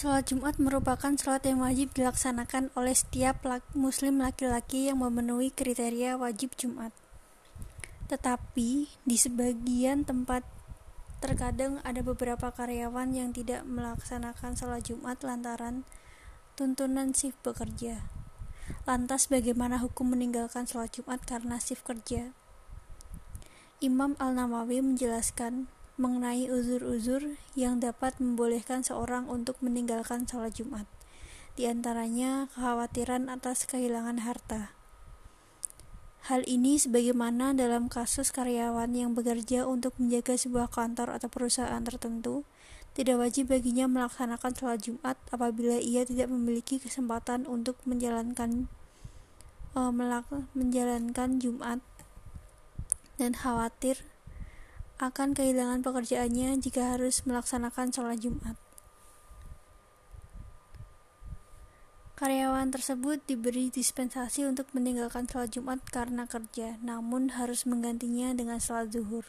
Sholat Jumat merupakan sholat yang wajib dilaksanakan oleh setiap muslim laki-laki yang memenuhi kriteria wajib Jumat. Tetapi, di sebagian tempat terkadang ada beberapa karyawan yang tidak melaksanakan sholat Jumat lantaran tuntunan shift bekerja. Lantas bagaimana hukum meninggalkan sholat Jumat karena shift kerja? Imam Al-Nawawi menjelaskan mengenai uzur-uzur yang dapat membolehkan seorang untuk meninggalkan sholat Jumat, di antaranya kekhawatiran atas kehilangan harta. Hal ini sebagaimana dalam kasus karyawan yang bekerja untuk menjaga sebuah kantor atau perusahaan tertentu, tidak wajib baginya melaksanakan sholat Jumat apabila ia tidak memiliki kesempatan untuk menjalankan uh, menjalankan Jumat dan khawatir akan kehilangan pekerjaannya jika harus melaksanakan sholat Jumat. Karyawan tersebut diberi dispensasi untuk meninggalkan sholat Jumat karena kerja, namun harus menggantinya dengan sholat zuhur.